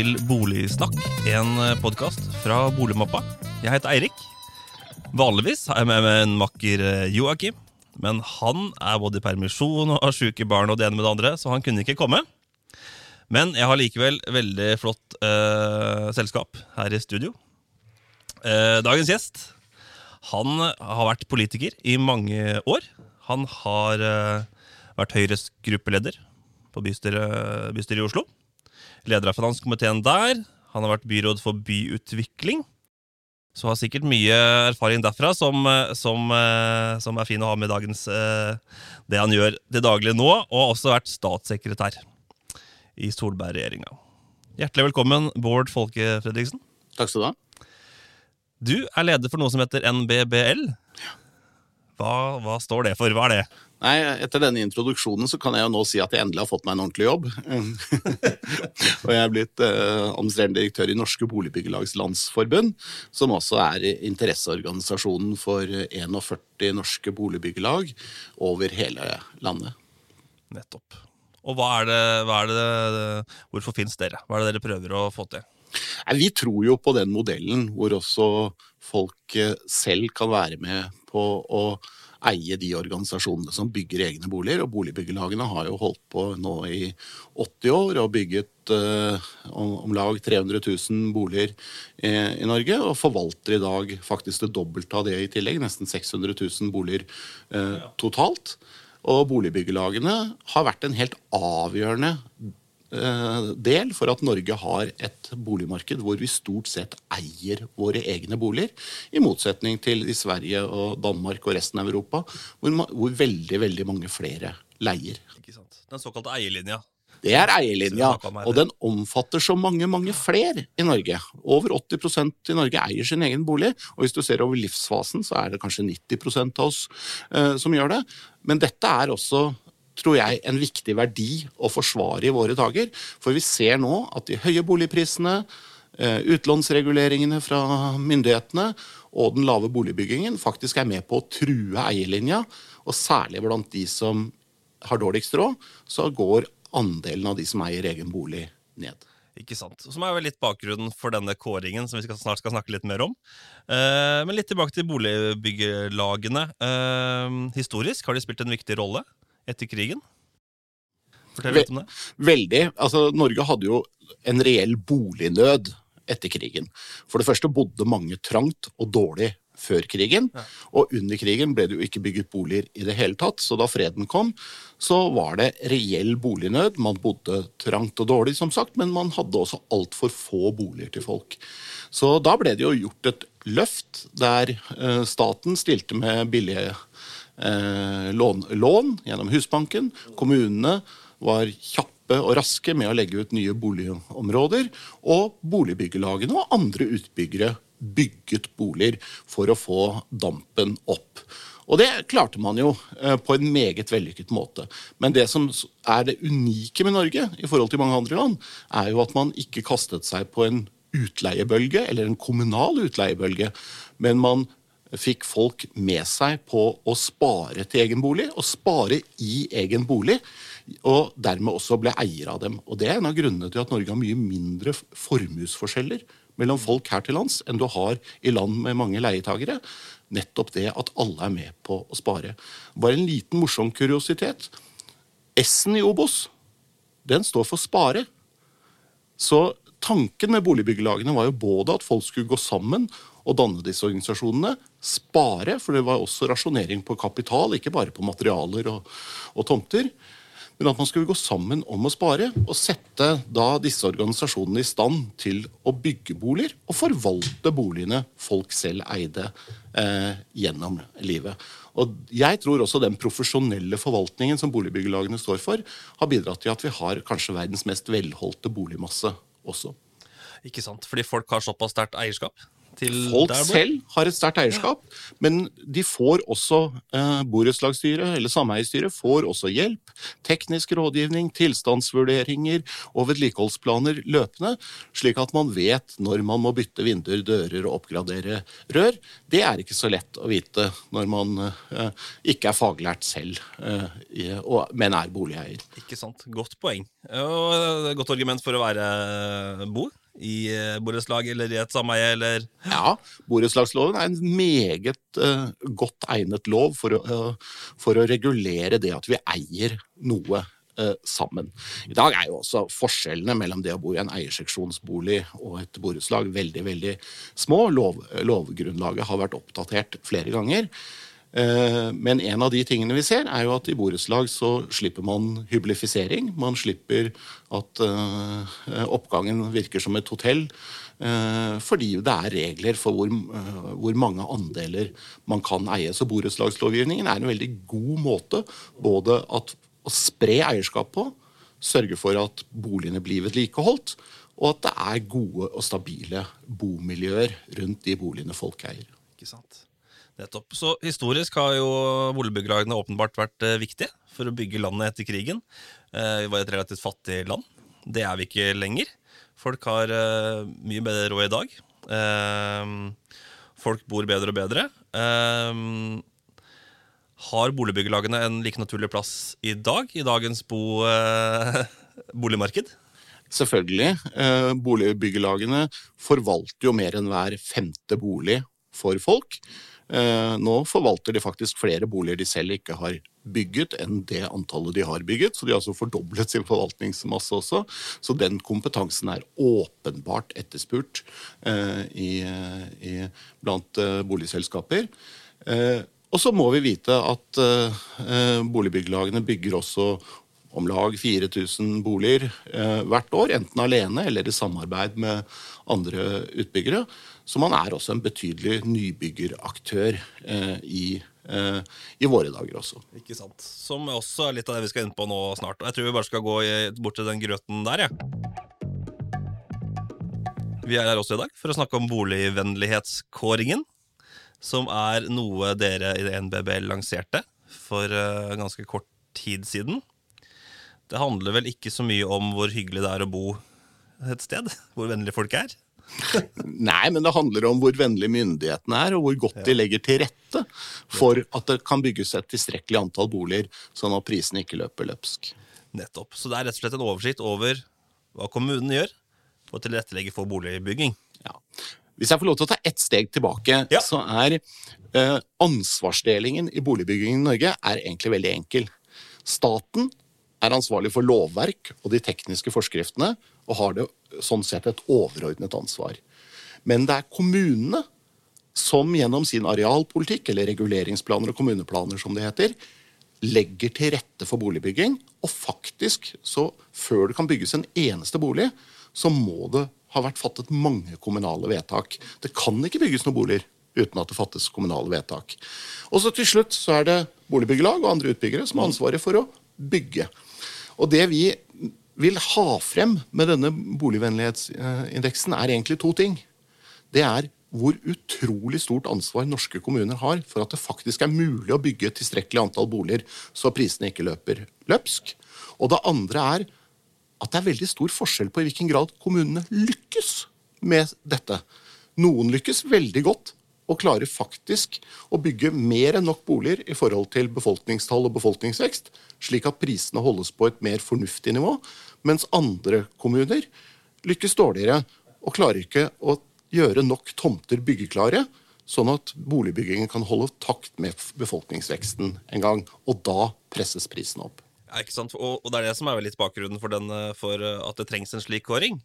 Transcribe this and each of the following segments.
til Boligsnakk, en podkast fra Boligmappa. Jeg heter Eirik. Vanligvis har jeg med meg en makker eh, Joakim, men han er både i permisjon og har sjuke barn og det ene med det andre, så han kunne ikke komme. Men jeg har likevel veldig flott eh, selskap her i studio. Eh, dagens gjest han har vært politiker i mange år. Han har eh, vært Høyres gruppeleder på bystyret, bystyret i Oslo. Leder av finanskomiteen der. Han har vært byråd for byutvikling. Så har sikkert mye erfaring derfra som, eh, som, eh, som er fin å ha med dagens eh, det han gjør til daglig nå, og også vært statssekretær i Solberg-regjeringa. Hjertelig velkommen, Bård Folke Fredriksen. Takk skal du ha. Du er leder for noe som heter NBBL. Hva, hva står det for? Hva er det? Nei, Etter denne introduksjonen så kan jeg jo nå si at jeg endelig har fått meg en ordentlig jobb. og jeg er blitt eh, administrerende direktør i Norske Boligbyggelags Landsforbund, som også er interesseorganisasjonen for 41 norske boligbyggelag over hele landet. Nettopp. Og hva er det, hva er det, hvorfor fins dere? Hva er det dere prøver å få til? Nei, vi tror jo på den modellen hvor også folk selv kan være med på å eie de organisasjonene som bygger egne boliger. Og boligbyggelagene har jo holdt på nå i 80 år og bygget eh, om, lag 300 000 boliger i, i, Norge. Og forvalter i dag faktisk det dobbelte av det i tillegg, nesten 600 000 boliger eh, totalt. Og boligbyggelagene har vært en helt avgjørende Eh, del for at Norge har et boligmarked hvor vi stort sett eier våre egne boliger, i motsetning til i Sverige og Danmark og resten av Europa, hvor, hvor veldig, veldig mange flere leier. Ikke sant. Den såkalte eierlinja. Det er eierlinja, og den omfatter så mange mange flere i Norge. Over 80% i Norge eier sin egen bolig, og hvis du ser over livsfasen, så er det kanskje 90 av oss uh, som gjør det. Men dette er også tror jeg, en viktig verdi å forsvare i våre dager. For vi ser nå at de høye boligprisene, eh, utlånsreguleringene fra myndighetene og den lave boligbyggingen faktisk er med på å true eierlinja. Og særlig blant de som har dårligst råd, så går andelen av de som eier egen bolig, ned. Ikke sant. Som er vel litt bakgrunnen for denne kåringen, som vi skal, snart skal snakke litt mer om. Eh, men litt tilbake til boligbyggelagene. Eh, historisk har de spilt en viktig rolle etter krigen? Fortell litt om det. Veldig. Altså, Norge hadde jo en reell bolignød etter krigen. For det første bodde mange trangt og dårlig før krigen. Ja. Og under krigen ble det jo ikke bygget boliger i det hele tatt. Så da freden kom, så var det reell bolignød. Man bodde trangt og dårlig, som sagt, men man hadde også altfor få boliger til folk. Så da ble det jo gjort et løft der eh, staten stilte med billige eh, lån, lån, gjennom Husbanken. Kommunene var kjappe og raske med å legge ut nye boligområder. Og boligbyggelagene og andre utbyggere bygget boliger for å få dampen opp. Og det klarte man jo eh, på en meget vellykket måte. Men det som er det unike med Norge i forhold til mange andre land, er jo at man ikke kastet seg på en utleiebølge, eller en kommunal utleiebølge, men man fikk folk med seg på å spare til egen bolig, og spare i egen bolig. Og dermed også ble eier av dem. Og Det er en av grunnene til at Norge har mye mindre formuesforskjeller mellom folk her til lands enn du har i land med mange leietagere. Nettopp det at alle er med på å spare. Bare en liten morsom kuriositet. S-en i Obos, den står for spare. Så tanken med boligbyggelagene var jo både at folk skulle gå sammen og danne disse organisasjonene. Spare, for det var også rasjonering på kapital, ikke bare på materialer og, og tomter. Men at man skulle gå sammen om å spare, og sette da disse organisasjonene i stand til å bygge boliger og forvalte boligene folk selv eide eh, gjennom livet. Og jeg tror også den profesjonelle forvaltningen som boligbyggelagene står for, har bidratt til at vi har kanskje verdens mest velholdte boligmasse også. Ikke sant, Fordi folk har såpass sterkt eierskap? Til Folk der selv har et sterkt eierskap, men de får også eh, borettslagsstyret eller sameiestyret får også hjelp, teknisk rådgivning, tilstandsvurderinger og vedlikeholdsplaner løpende, slik at man vet når man må bytte vinduer, dører og oppgradere rør. Det er ikke så lett å vite når man eh, ikke er faglært selv, eh, i, og, men er boligeier. Ikke sant. Godt poeng. Og godt argument for å være bo i eh, borettslag eller i et sameie eller Ja, borettslagsloven er en meget uh, godt egnet lov for å, uh, for å regulere det at vi eier noe uh, sammen. I dag er jo også forskjellene mellom det å bo i en eierseksjonsbolig og et borettslag veldig, veldig små. Lov, lovgrunnlaget har vært oppdatert flere ganger. Eh, Men en av de tingene vi ser, er jo at i borettslag så slipper man hyblifisering. Man slipper at eh, oppgangen virker som et hotell. eh, Fordi det er regler for hvor, hvor mange andeler man kan eie. Så borettslagslovgivningen er en veldig god måte både at, å spre eierskap på, sørge for at boligene blir vedlikeholdt, og at det er gode og stabile bomiljøer rundt de boligene folk eier. Ikke sant. Nettopp. Så historisk har jo boligbyggelagene åpenbart vært eh, viktige for å bygge landet etter krigen. Eh, Vi var et relativt fattig land. Det er vi ikke lenger. Folk har eh, mye bedre råd i dag. Folk bor bedre og bedre. Har boligbyggelagene en like naturlig plass i dag, i dagens bo, boligmarked? Selvfølgelig. Boligbyggelagene forvalter jo mer enn hver femte bolig for folk. Eh, nå forvalter de faktisk flere boliger de selv ikke har bygget, enn det antallet de har bygget. Så de har altså fordoblet sin forvaltningsmasse også. Så den kompetansen er åpenbart etterspurt eh, i, i, blant eh, boligselskaper. Og så må vi vite at boligbyggelagene bygger også om lag 4000 boliger eh, hvert år, enten alene eller i samarbeid med andre utbyggere. Så man er også en betydelig nybyggeraktør eh, i, eh, i våre dager også. Ikke sant. Som også er litt av det vi skal inn på nå snart. Jeg tror vi bare skal gå bort til den grøten der, jeg. Vi er her også i dag for å snakke om boligvennlighetskåringen. Som er noe dere i NBB lanserte for eh, ganske kort tid siden. Det handler vel ikke så mye om hvor hyggelig det er å bo et sted, hvor vennlige folk er. Nei, men det handler om hvor vennlige myndighetene er, og hvor godt de legger til rette for at det kan bygges et tilstrekkelig antall boliger, sånn at prisene ikke løper løpsk. Nettopp. Så det er rett og slett en oversikt over hva kommunen gjør for å tilrettelegge for boligbygging. Ja. Hvis jeg får lov til å ta ett steg tilbake, Ja. så er eh, ansvarsdelingen i boligbyggingen i Norge er egentlig veldig enkel. Staten er ansvarlig for lovverk og de tekniske forskriftene, og har det sånn sett et overordnet ansvar. Men det er kommunene som gjennom sin arealpolitikk, eller reguleringsplaner og kommuneplaner som det heter, legger til rette for boligbygging. Og faktisk, så før det kan bygges en eneste bolig, så må det ha vært fattet mange kommunale vedtak. Det kan ikke bygges noen boliger uten at det fattes kommunale vedtak. Og så til slutt så er det boligbyggelag og andre utbyggere som har ansvaret for å bygge. Og det vi vil ha frem med denne boligvennlighetsindeksen, er egentlig to ting. Det er hvor utrolig stort ansvar norske kommuner har for at det faktisk er mulig å bygge et tilstrekkelig antall boliger, så prisene ikke løper løpsk. Og det andre er at det er veldig stor forskjell på i hvilken grad kommunene lykkes med dette. Noen lykkes veldig godt og klarer faktisk å bygge mer enn nok boliger i forhold til befolkningstall og befolkningsvekst, slik at prisene holdes på et mer fornuftig nivå, mens andre kommuner lykkes dårligere og klarer ikke å gjøre nok tomter byggeklare, sånn at boligbyggingen kan holde takt med befolkningsveksten en gang. Og da presses prisen opp. Ja, ikke sant? Og, og det er det som er litt bakgrunnen for, den, eh, for eh, at det trengs en slik kåring.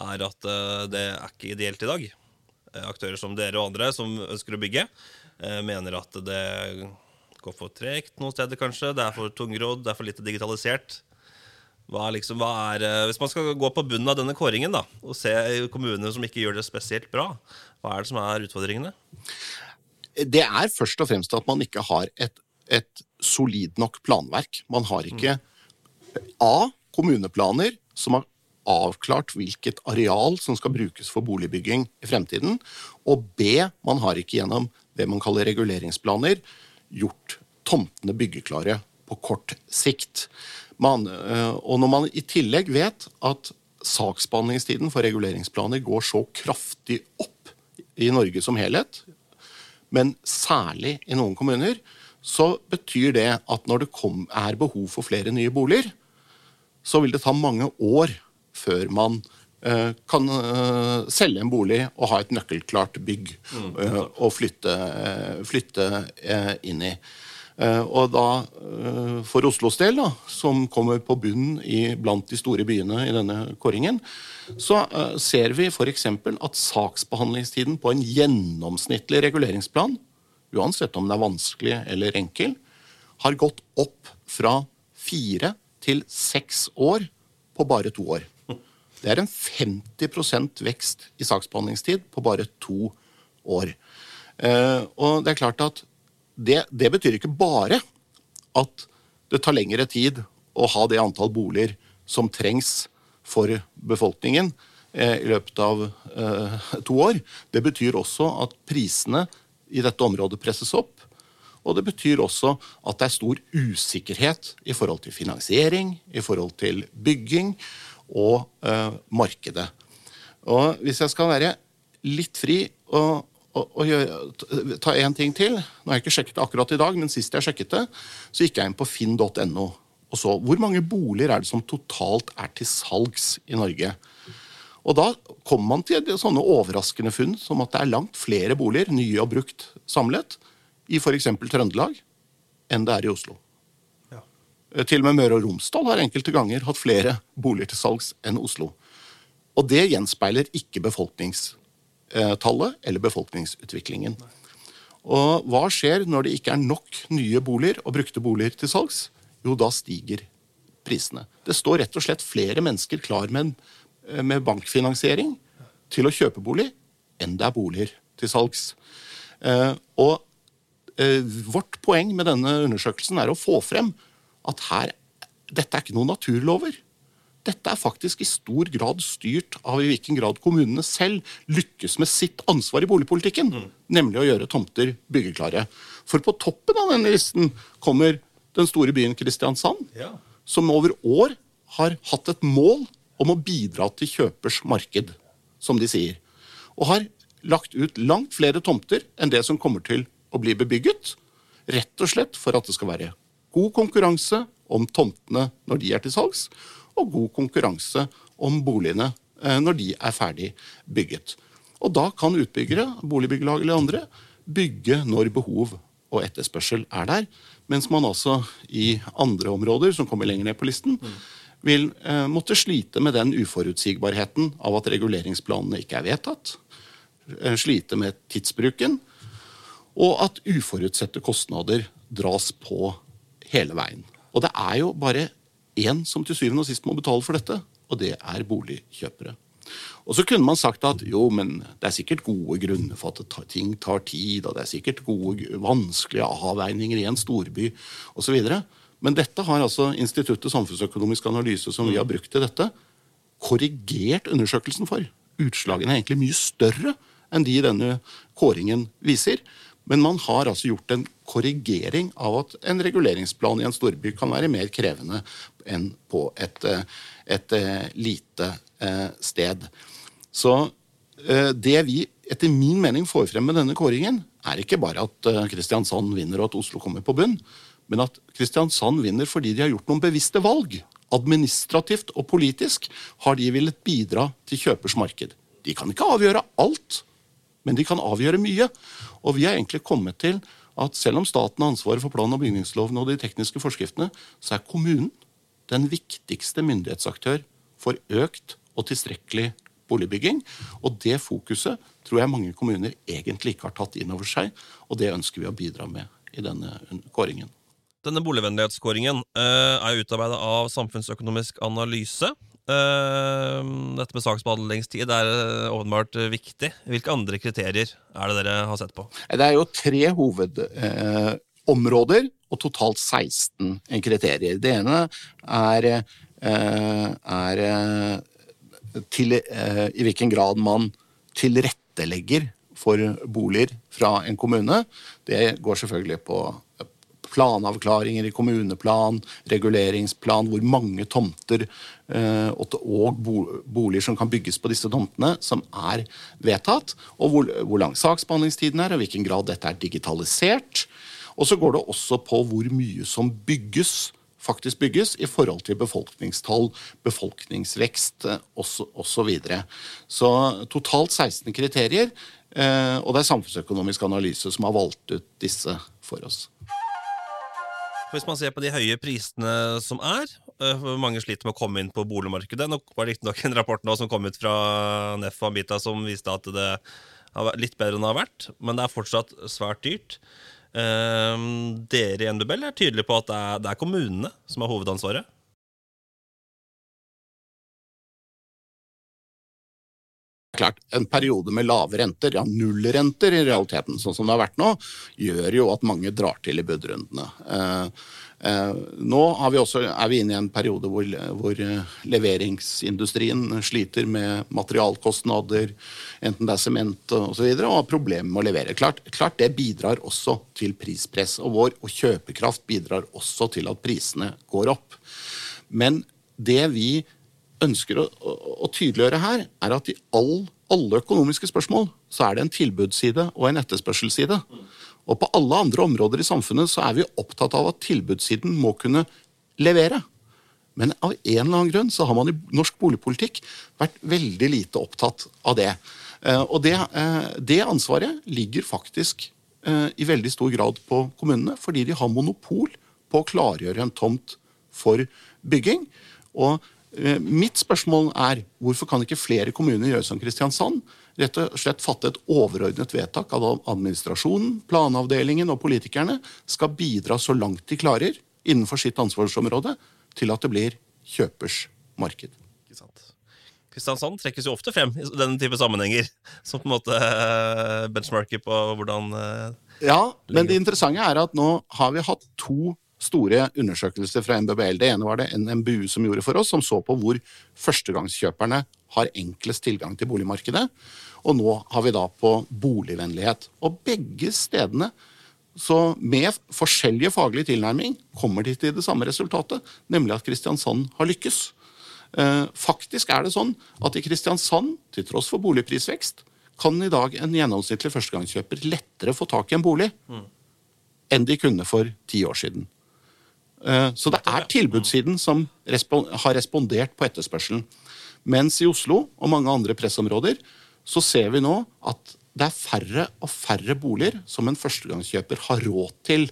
Er at eh, det er ikke ideelt i dag. Aktører som dere og andre som ønsker å bygge, eh, mener at det går for tregt noen steder, kanskje. Det er for tungrodd, det er for lite digitalisert. Hva er liksom, hva er, eh, hvis man skal gå på bunnen av denne kåringen da, og se kommuner som ikke gjør det spesielt bra, hva er det som er utfordringene? Det er først og fremst at man ikke har et, et solid nok planverk. Man har ikke A. Kommuneplaner som har avklart hvilket areal som skal brukes for boligbygging i fremtiden. Og B, man har ikke gjennom det man kaller reguleringsplaner, gjort tomtene byggeklare på kort sikt. Man, eh, og når man i tillegg vet at saksbehandlingstiden for reguleringsplaner går så kraftig opp i Norge som helhet, men særlig i noen kommuner, så betyr det at når det kom, er behov for flere nye boliger, så vil det ta mange år før man uh, kan uh, selge en bolig og ha et nøkkelklart bygg mm. uh, å flytte, flytte inn i. og da, for Oslos del, da, som kommer på bunnen i, blant de store byene i denne kåringen, så ser vi f.eks. at saksbehandlingstiden på en gjennomsnittlig reguleringsplan uansett om den er vanskelig eller enkel, har gått opp fra fire til seks år på bare to år. Det er en 50% vekst i saksbehandlingstid på bare to år. Eh, og det er klart at det, det, betyr ikke bare at det tar lengre tid å ha det antall boliger som trengs for befolkningen eh, i løpet av eh, to år. Det betyr også at prisene i dette området presses opp. Og det betyr også at det er stor usikkerhet i forhold til finansiering, i forhold til bygging og uh, markedet. Og hvis jeg skal være litt fri og, og, og gjøre, ta én ting til Nå har jeg ikke sjekket det akkurat i dag, men sist jeg sjekket det, så gikk jeg inn på finn.no og så hvor mange boliger er det som totalt er til salgs i Norge. Og da kommer man til sånne overraskende funn som at det er langt flere boliger, nye og brukt samlet, i f.eks. Trøndelag enn det er i Oslo. Eh, til og med Møre og Romsdal har enkelte ganger hatt flere boliger til salgs enn Oslo. Og det gjenspeiler ikke befolkningstallet eller befolkningsutviklingen. Og hva skjer når det ikke er nok nye boliger og brukte boliger til salgs? Jo, da stiger prisene. Det står rett og slett flere mennesker klar med Eh, med bankfinansiering til å kjøpe bolig enn det er boliger til salgs. Eh, og eh, vårt poeng med denne undersøkelsen er å få frem at her, dette er ikke noen naturlover. Dette er faktisk i stor grad styrt av i hvilken grad kommunene selv lykkes med sitt ansvar i boligpolitikken, mm. nemlig å gjøre tomter byggeklare. For på toppen av denne listen kommer den store byen Kristiansand, ja. som over år har hatt et mål om å bidra til kjøpers marked, som de sier. Og har lagt ut langt flere tomter enn det som kommer til å bli bebygget. Rett og slett for at det skal være god konkurranse om tomtene når de er til salgs, og god konkurranse om boligene eh, når de er ferdig bygget. Og da kan utbyggere, boligbyggelag eller andre, bygge når behov og etterspørsel er der. Mens man altså i andre områder, som kommer lenger ned på listen, vil eh, måtte slite med den uforutsigbarheten av at reguleringsplanene ikke er vedtatt, eh, slite med tidsbruken, og at uforutsette kostnader dras på hele veien. Og det er jo bare én som til syvende og sist må betale for dette, og det er boligkjøpere. Og så kunne man sagt at jo, men det er sikkert gode grunner for at ting tar tid, og det er sikkert gode, vanskelige avveininger i en storby osv. Men dette har altså Instituttet samfunnsøkonomisk analyse, som vi har brukt til dette, korrigert undersøkelsen for. Utslagene er egentlig mye større enn de denne kåringen viser. Men man har altså gjort en korrigering av at en reguleringsplan i en storby kan være mer krevende enn på et, et, et eh, lite eh, sted. Så eh, det vi etter min mening får frem med denne kåringen, er ikke bare at Kristiansand vinner og at Oslo kommer på bunn, men at Kristiansand vinner fordi de har gjort noen bevisste valg. Administrativt og politisk har de villet bidra til kjøpers marked. De kan ikke avgjøre alt, men de kan avgjøre mye. Og vi har egentlig kommet til at selv om staten har ansvaret for plan- og bygningsloven og de tekniske forskriftene, så er kommunen den viktigste myndighetsaktør for økt og tilstrekkelig boligbygging. Og det fokuset tror jeg mange kommuner egentlig ikke har tatt inn over seg, og det ønsker vi å bidra med i denne kåringen. Denne boligvennlighetskåringen uh, er utarbeida av Samfunnsøkonomisk analyse. Uh, dette med saksbehandlingstid er uh, åpenbart viktig. Hvilke andre kriterier er det dere har sett på? Det er jo tre hovedområder og totalt 16 kriterier. Det ene er, er til, eh, i hvilken grad man tilrettelegger for boliger fra en kommune, det går selvfølgelig på planavklaringer i kommuneplan, reguleringsplan, hvor mange tomter eh, og boliger som kan bygges på disse tomtene, som er vedtatt, og hvor, hvor lang saksbehandlingstiden er, og hvilken grad dette er digitalisert. Og så går det også på hvor mye som bygges faktisk bygges i forhold til befolkningstall, befolkningsvekst osv. Så, videre. så totalt 16 kriterier, eh, og det er samfunnsøkonomisk analyse som har valgt ut disse for oss. Hvis man ser på de høye prisene som er, uh, mange sliter med å komme inn på boligmarkedet. Nå var det riktignok en rapport nå som kom ut fra Neff og Ambita som viste at det har vært litt bedre enn det har vært, men det er fortsatt svært dyrt. Uh, dere i NBBL er tydelige på at det er kommunene som har hovedansvaret. Klart, En periode med lave renter, ja nullrenter i realiteten, sånn som det har vært nå, gjør jo at mange drar til i budrundene. Eh, eh, nå vi også, er vi inne i en periode hvor, hvor, leveringsindustrien sliter med materialkostnader, enten det er sement osv., og, så videre, og har problemer med å levere. Klart, klart, det bidrar også til prispress, og vår og kjøpekraft bidrar også til at prisene går opp. Men det vi ønsker å, å, å, tydeliggjøre her, er at i all, alle økonomiske spørsmål så er det en tilbudsside og en etterspørselsside. Og på alle andre områder i samfunnet så er vi opptatt av at tilbudssiden må kunne levere. Men av en eller annen grunn så har man i norsk boligpolitikk vært veldig lite opptatt av det. Eh, og det, eh, det ansvaret ligger faktisk eh, i veldig stor grad på kommunene, fordi de har monopol på å klargjøre en tomt for bygging. Og mitt spørsmål er hvorfor kan ikke flere kommuner gjøre som Kristiansand? Rett og slett fatte et overordnet vedtak av administrasjonen, planavdelingen og politikerne skal bidra så langt de klarer innenfor sitt ansvarsområde til at det blir kjøpers marked. Kristiansand trekkes jo ofte frem i denne type sammenhenger som på en måte eh, benchmarker på hvordan eh, Ja, men det interessante er at nå har vi hatt to store undersøkelser fra NBBL. Det ene var det NMBU som gjorde for oss, som så på hvor førstegangskjøperne har enklest tilgang til boligmarkedet. Og nå har vi da på boligvennlighet. Og begge stedene, så med forskjellige faglige tilnærming, kommer de til det samme resultatet, nemlig at Kristiansand har lykkes. Eh, faktisk er det sånn at i Kristiansand, til tross for boligprisvekst, kan i dag en gjennomsnittlig førstegangskjøper lettere få tak i en bolig mm. enn de kunne for ti år siden. Eh, så det er tilbudssiden som har respondert på etterspørselen. Mens i Oslo og mange andre pressområder så ser vi nå at det er færre og færre boliger som en førstegangskjøper har råd til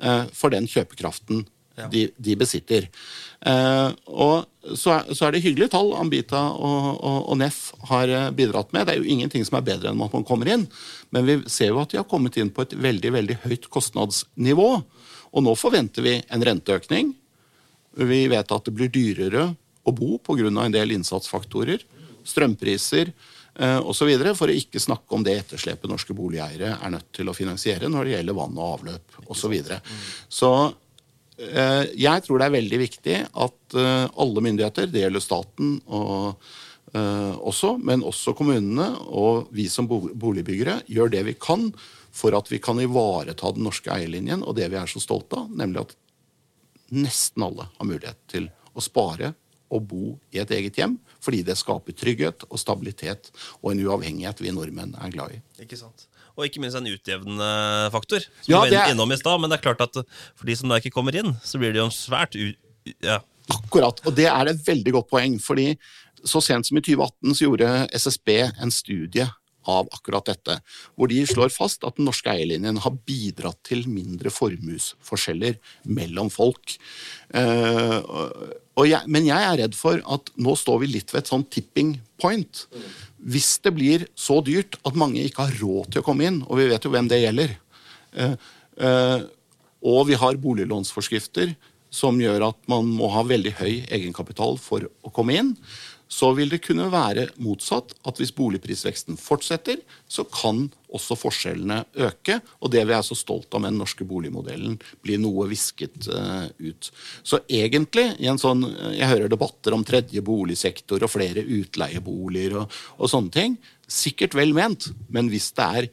eh, for den kjøpekraften de, de besitter. Eh, og så er, så er, det hyggelige tall Ambita og, og, og, NEF har bidratt med. Det er jo ingenting som er bedre enn at man kommer inn, men vi ser jo at de har kommet inn på et veldig veldig høyt kostnadsnivå. Og nå forventer vi en renteøkning. Vi vet at det blir dyrere å bo pga. en del innsatsfaktorer. Strømpriser eh, osv. For å ikke snakke om det etterslepet norske boligeiere er nødt til å finansiere når det gjelder vann og avløp osv. Så, videre. så eh, jeg tror det er veldig viktig at eh, alle myndigheter, det gjelder staten og eh, også, men også kommunene og vi som boligbyggere, gjør det vi kan for at vi kan ivareta den norske eierlinjen og det vi er så stolte av, nemlig at nesten alle har mulighet til å spare og bo i et eget hjem, fordi det skaper trygghet og stabilitet og en uavhengighet vi nordmenn er glad i. Ikke sant. Og ikke minst en utjevnende faktor, som ja, vi var innom i stad. Men det er klart at for de som da ikke kommer inn, så blir det jo en svært u... Ja. Akkurat. Og det er et veldig godt poeng. fordi så sent som i 2018 så gjorde SSB en studie av akkurat dette, hvor de slår fast at den norske eierlinjen har bidratt til mindre formuesforskjeller mellom folk. Jeg, men jeg er redd for at nå står vi litt ved et sånn tipping point. Hvis det blir så dyrt at mange ikke har råd til å komme inn, og vi vet jo hvem det gjelder, uh, uh, og vi har boliglånsforskrifter som gjør at man må ha veldig høy egenkapital for å komme inn, så vil det kunne være motsatt. At hvis boligprisveksten fortsetter, så kan også forskjellene øke. Og det vi er så stolt av med den norske boligmodellen, blir noe visket uh, ut. Så egentlig, i en sånn, jeg hører debatter om tredje boligsektor og flere utleieboliger og, og sånne ting. Sikkert vel ment, men hvis det er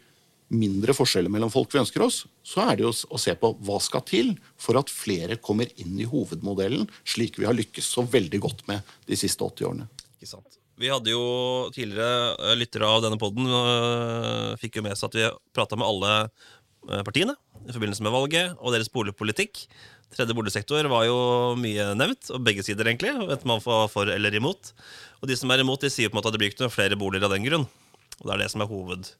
mindre forskjeller mellom folk vi ønsker oss, så er det jo å se på hva skal til for at flere kommer inn i hovedmodellen, slik vi har lykkes så veldig godt med de siste 80 årene. Ikke sant. Vi hadde jo tidligere eh, lyttere av denne poden øh, fikk jo med seg at vi prata med alle øh, partiene i forbindelse med valget og deres boligpolitikk. Tredje boligsektor var jo mye nevnt, og begge sider, egentlig. Vet man for, for eller imot. Og de som er imot, de sier på en måte at det blir ikke noen flere boliger av den grunn. Og det er det som er hoved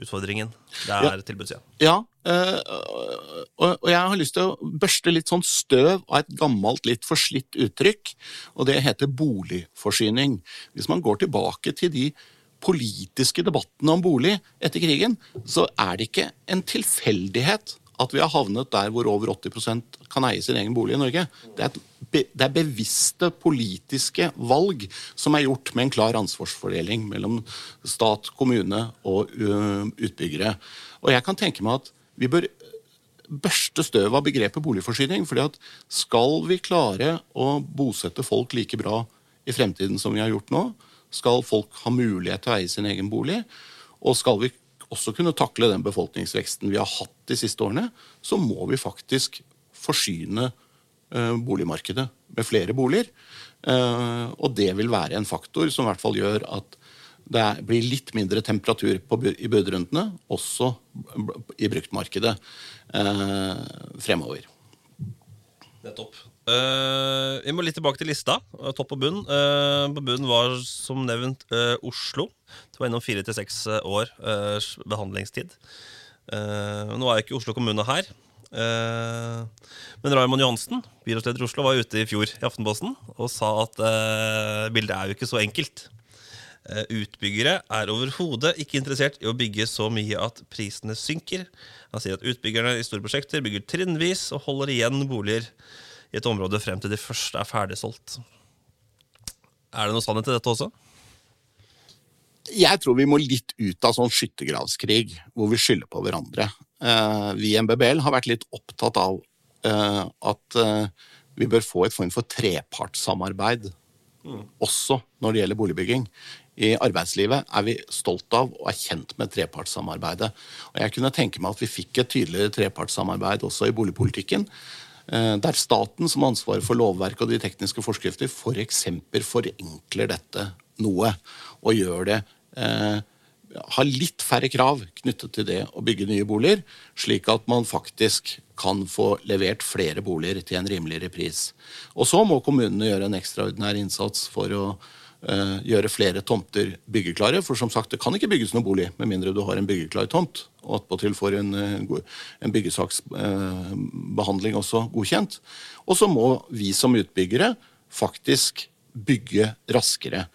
utfordringen. Det er ja. tilbudssida. Ja, øh, og, jeg har lyst til å børste litt sånn støv av et gammelt, litt forslitt uttrykk, og det heter boligforsyning. Hvis man går tilbake til de politiske debattene om bolig etter krigen, så er det ikke en tilfeldighet at vi har havnet der hvor over 80% kan eie sin egen bolig i Norge. Det er, et, det er, bevisste politiske valg som er gjort med en klar ansvarsfordeling mellom stat, kommune og utbyggere. Og jeg kan tenke meg at vi bør børste støv av begrepet boligforsyning. fordi at skal vi klare å bosette folk like bra i fremtiden som vi har gjort nå, skal folk ha mulighet til å eie sin egen bolig, og skal vi også kunne takle den befolkningsveksten vi har hatt de siste årene, så må vi faktisk forsyne eh, boligmarkedet med flere boliger. Eh, og det vil være en faktor som i hvert fall gjør at det blir litt mindre temperatur i budrundene, også i bruktmarkedet eh, fremover. Nettopp. Uh, vi må litt tilbake til lista. Topp og bunn. Uh, på bunn var som nevnt uh, Oslo. Det var innom fire til seks år behandlingstid. nå er jo ikke Oslo kommune her. men Raymond Johansen, byrådsleder i Oslo, var ute i fjor i Aftenposten og sa at bildet er jo ikke så enkelt. Utbyggere er overhodet ikke interessert i å bygge så mye at prisene synker. Han sier at utbyggerne i store prosjekter bygger trinnvis og holder igjen boliger i et område frem til de første er ferdigsolgt. Er det noe sannhet i dette også? Jeg tror vi må litt ut av sånn skyttergravskrig hvor vi skylder på hverandre. Eh, vi i MBBL har vært litt opptatt av eh, at eh, vi bør få et form for trepartssamarbeid mm. også når det gjelder boligbygging. I arbeidslivet er vi stolt av og er kjent med trepartssamarbeidet. Og jeg kunne tenke meg at vi fikk et tydeligere trepartssamarbeid også i boligpolitikken. Eh, der staten, som har ansvaret for lovverk og de tekniske forskrifter, f.eks. For forenkler dette noe og gjør det eh, har litt færre krav knyttet til det å bygge nye boliger, slik at man faktisk kan få levert flere boliger til en rimeligere pris. Og så må kommunene gjøre en ekstraordinær innsats for å gjøre flere tomter byggeklare. For som sagt, det kan ikke bygges noen bolig med mindre du har en byggeklar tomt og attpåtil får en, eh, en byggesaksbehandling også godkjent. Og så må vi som utbyggere faktisk bygge raskere.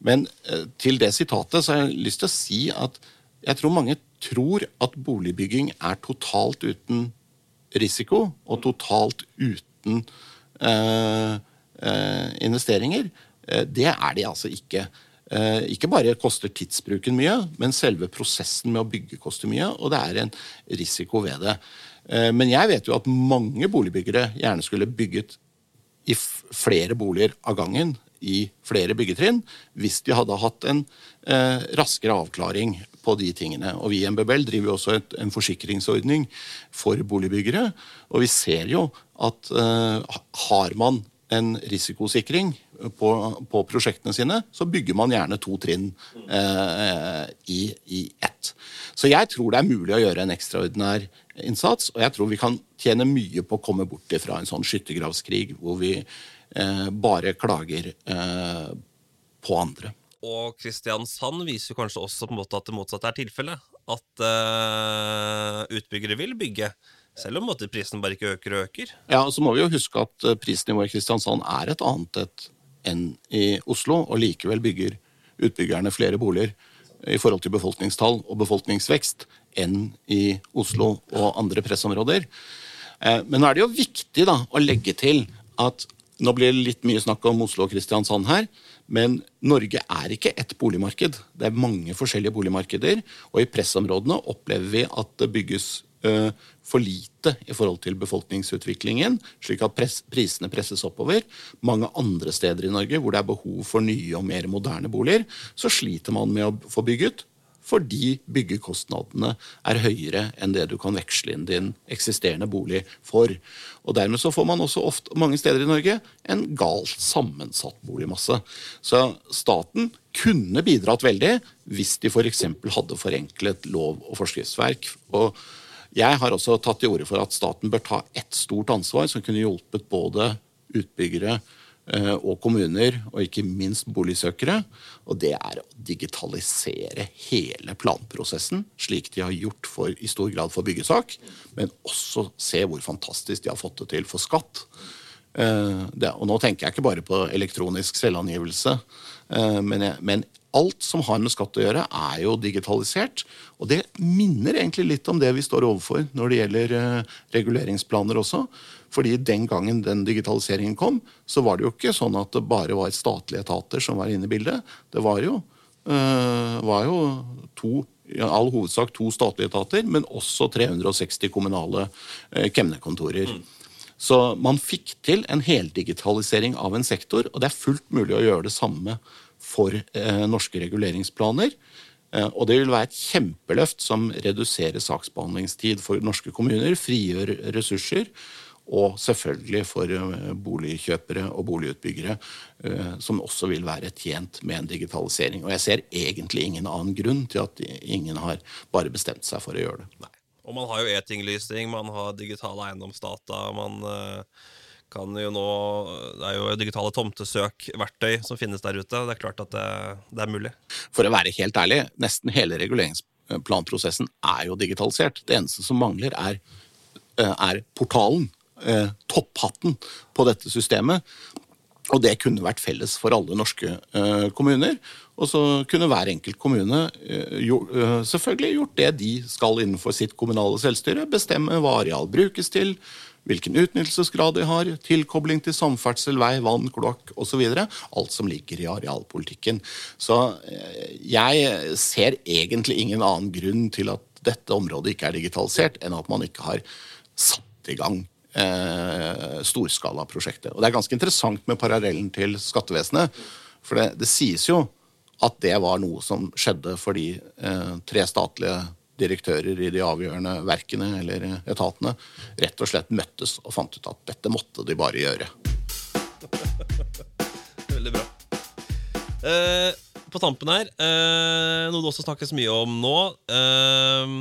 Men eh, til det sitatet så har jeg lyst til å si at jeg tror mange tror at boligbygging er totalt uten risiko og totalt uten eh, eh, investeringer. Eh, det er de altså ikke. Eh, ikke bare koster tidsbruken mye, men selve prosessen med å bygge koster mye, og det er en risiko ved det. Eh, men jeg vet jo at mange boligbyggere gjerne skulle bygget i flere boliger av gangen i flere byggetrinn hvis de hadde hatt en raskere avklaring på de tingene. Og Vi i MBBL driver jo også et, en forsikringsordning for boligbyggere. Og vi ser jo at har man en risikosikring på, på, prosjektene sine, så bygger man gjerne to trinn eh, i, i ett. Så jeg tror det er mulig å gjøre en ekstraordinær innsats, og jeg tror vi kan tjene mye på å komme bort fra en sånn skyttergravskrig hvor vi eh, bare klager eh, på andre. Og Kristiansand viser kanskje også på en måte at det motsatte er tilfellet. At uh, utbyggere vil bygge selv om prisen bare ikke øker og øker. Ja, og Så må vi jo huske at eh, prisnivået i Kristiansand er et annet et enn i Oslo, og likevel bygger utbyggerne flere boliger i forhold til befolkningstall og befolkningsvekst enn i Oslo og andre pressområder. Eh, men nå er det jo viktig da, å legge til at nå blir det litt mye snakk om Oslo og Kristiansand her, men Norge er ikke ett boligmarked. Det er mange forskjellige boligmarkeder, og i pressområdene opplever vi at det bygges for lite i forhold til befolkningsutviklingen, slik at pres prisene presses oppover. Mange andre steder i Norge hvor det er behov for nye og mer moderne boliger, så sliter man med å få bygget fordi byggekostnadene er høyere enn det du kan veksle inn din eksisterende bolig for. Og Dermed så får man også ofte, mange steder i Norge en galt sammensatt boligmasse. Så staten kunne bidratt veldig hvis de f.eks. hadde forenklet lov- og forskriftsverk. Og jeg har også tatt til orde for at staten bør ta ett stort ansvar som kunne hjulpet både utbyggere, Eh, og kommuner, og ikke minst boligsøkere. Og det er å digitalisere hele planprosessen, slik de har gjort for, i stor grad for byggesak. Men også se hvor fantastisk de har fått det til for skatt. Eh, det, og nå tenker jeg ikke bare på elektronisk selvangivelse, eh, men, jeg, men alt som har med skatt å gjøre, er jo digitalisert. Og det minner egentlig litt om det vi står overfor når det gjelder reguleringsplaner også. Fordi den gangen den digitaliseringen kom, så var det jo ikke sånn at det bare var statlige etater som var inne i bildet. Det var jo, øh, var jo to i all hovedsak to statlige etater, men også 360 kommunale eh, kemnerkontorer. Mm. Så man fikk til en heldigitalisering av en sektor, og det er fullt mulig å gjøre det samme for eh, norske reguleringsplaner. Eh, og det vil være et kjempeløft som reduserer saksbehandlingstid for norske kommuner, frigjør ressurser og selvfølgelig for eh, boligkjøpere og boligutbyggere, eh, som også vil være tjent med en digitalisering. Og jeg ser egentlig ingen annen grunn til at ingen har bare bestemt seg for å gjøre det. Nei. Og man har jo e-tinglysing, man har digitale eiendomsdata. man eh, kan jo nå, Det er jo digitale tomtesøkverktøy som finnes der ute. Det er klart at det, det er mulig. For å være helt ærlig, nesten hele reguleringsplanprosessen er jo digitalisert. Det eneste som mangler, er, er portalen eh, topphatten på dette systemet. Og det kunne vært felles for alle norske eh, kommuner. Og så kunne hver enkelt kommune eh, eh, selvfølgelig gjort det de skal innenfor sitt kommunale selvstyre. Bestemme hva areal brukes til, hvilken utnyttelsesgrad de har, tilkobling til samferdsel, vei, vann, kloakk osv. Alt som ligger i arealpolitikken. Så eh, jeg ser egentlig ingen annen grunn til at dette området ikke er digitalisert, enn at man ikke har satt i gang eh, storskalaprosjektet. Og Det er ganske interessant med parallellen til skattevesenet. For det, det, sies jo at det var noe som skjedde fordi eh, tre statlige direktører i de avgjørende verkene eller etatene rett og slett møttes og fant ut at dette måtte de bare gjøre. Veldig bra. Eh, på tampen her, eh, noe det også snakkes mye om nå, eh,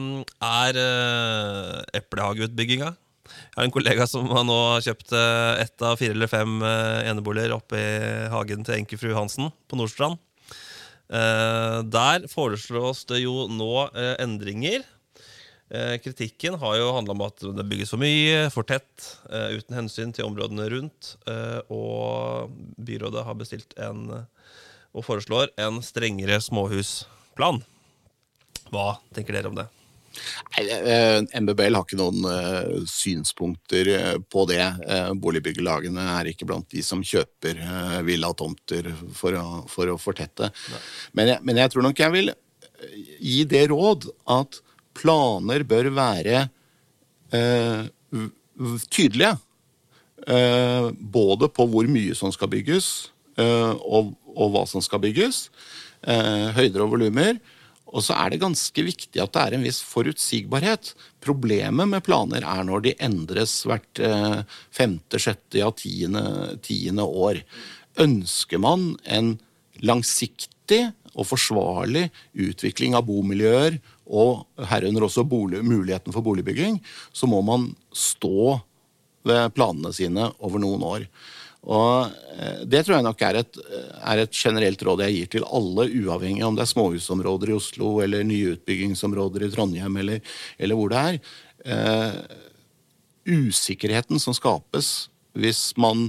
er eh, eplehageutbygginga. Jeg har en kollega som har nå kjøpt eh, ett av fire eller fem eh, eneboliger oppe i hagen til enke Hansen på Nordstrand. Eh, der foreslås det jo nå endringer. Kritikken har jo handla om at det bygges for mye, for tett, uten hensyn til områdene rundt. Og byrådet har bestilt en, og foreslår en strengere småhusplan. Hva tenker dere om det? Eh, MBBL har ikke noen uh, synspunkter eh, på det. Boligbyggelagene er ikke blant de som kjøper villatomter for å, for å fortette. Men jeg, men jeg, tror nok jeg vil gi det råd at planer bør være tydelige. både på hvor mye som skal bygges, og, og, hva som skal bygges. høyder og volumer. Og så er det ganske viktig at det er en viss forutsigbarhet. Problemet med planer er når de endres hvert eh, femte, sjette, ja tiende, tiende år. Ønsker man en langsiktig og forsvarlig utvikling av bomiljøer, og herunder også bolig, muligheten for boligbygging, så må man stå ved planene sine over noen år. Og eh, Det tror jeg nok er et, er et, generelt råd jeg gir til alle, uavhengig om det er småhusområder i Oslo eller nye utbyggingsområder i Trondheim eller, eller hvor det er. Uh, usikkerheten som skapes hvis man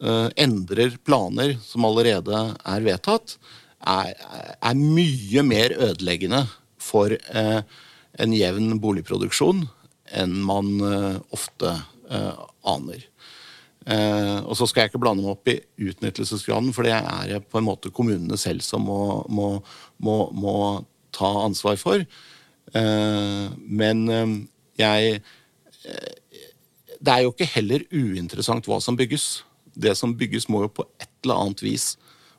uh, endrer planer som allerede er vedtatt, er, er mye mer ødeleggende for uh, en jevn boligproduksjon enn man ofte aner. Eh, og så skal jeg ikke blande meg opp i utnyttelsesgraden, for det er det på en måte kommunene selv som må, må, må, må ta ansvar for. Eh, men eh, jeg eh, Det er jo ikke heller uinteressant hva som bygges. Det som bygges, må jo på et eller annet vis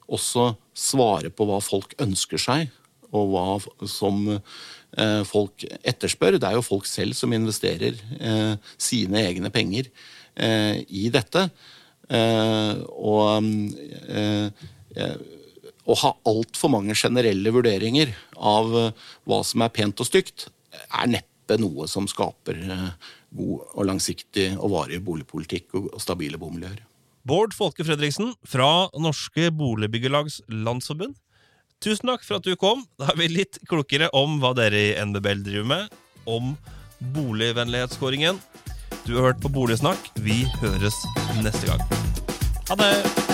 også svare på hva folk ønsker seg, og hva som eh, folk etterspør. Det er jo folk selv som investerer eh, sine egne penger i dette. Eh, og eh, å ha altfor mange generelle vurderinger av eh, hva som er pent og stygt, er neppe noe som skaper eh, god og langsiktig og varig boligpolitikk og, stabile bomiljøer. Bård Folke Fredriksen fra Norske Boligbyggelags Landsforbund. Tusen takk for at du kom. Da er vi litt klokere om hva dere i NBBL driver med, om boligvennlighetskåringen. Du har hørt på Boligsnakk. Vi høres neste gang. Ha det!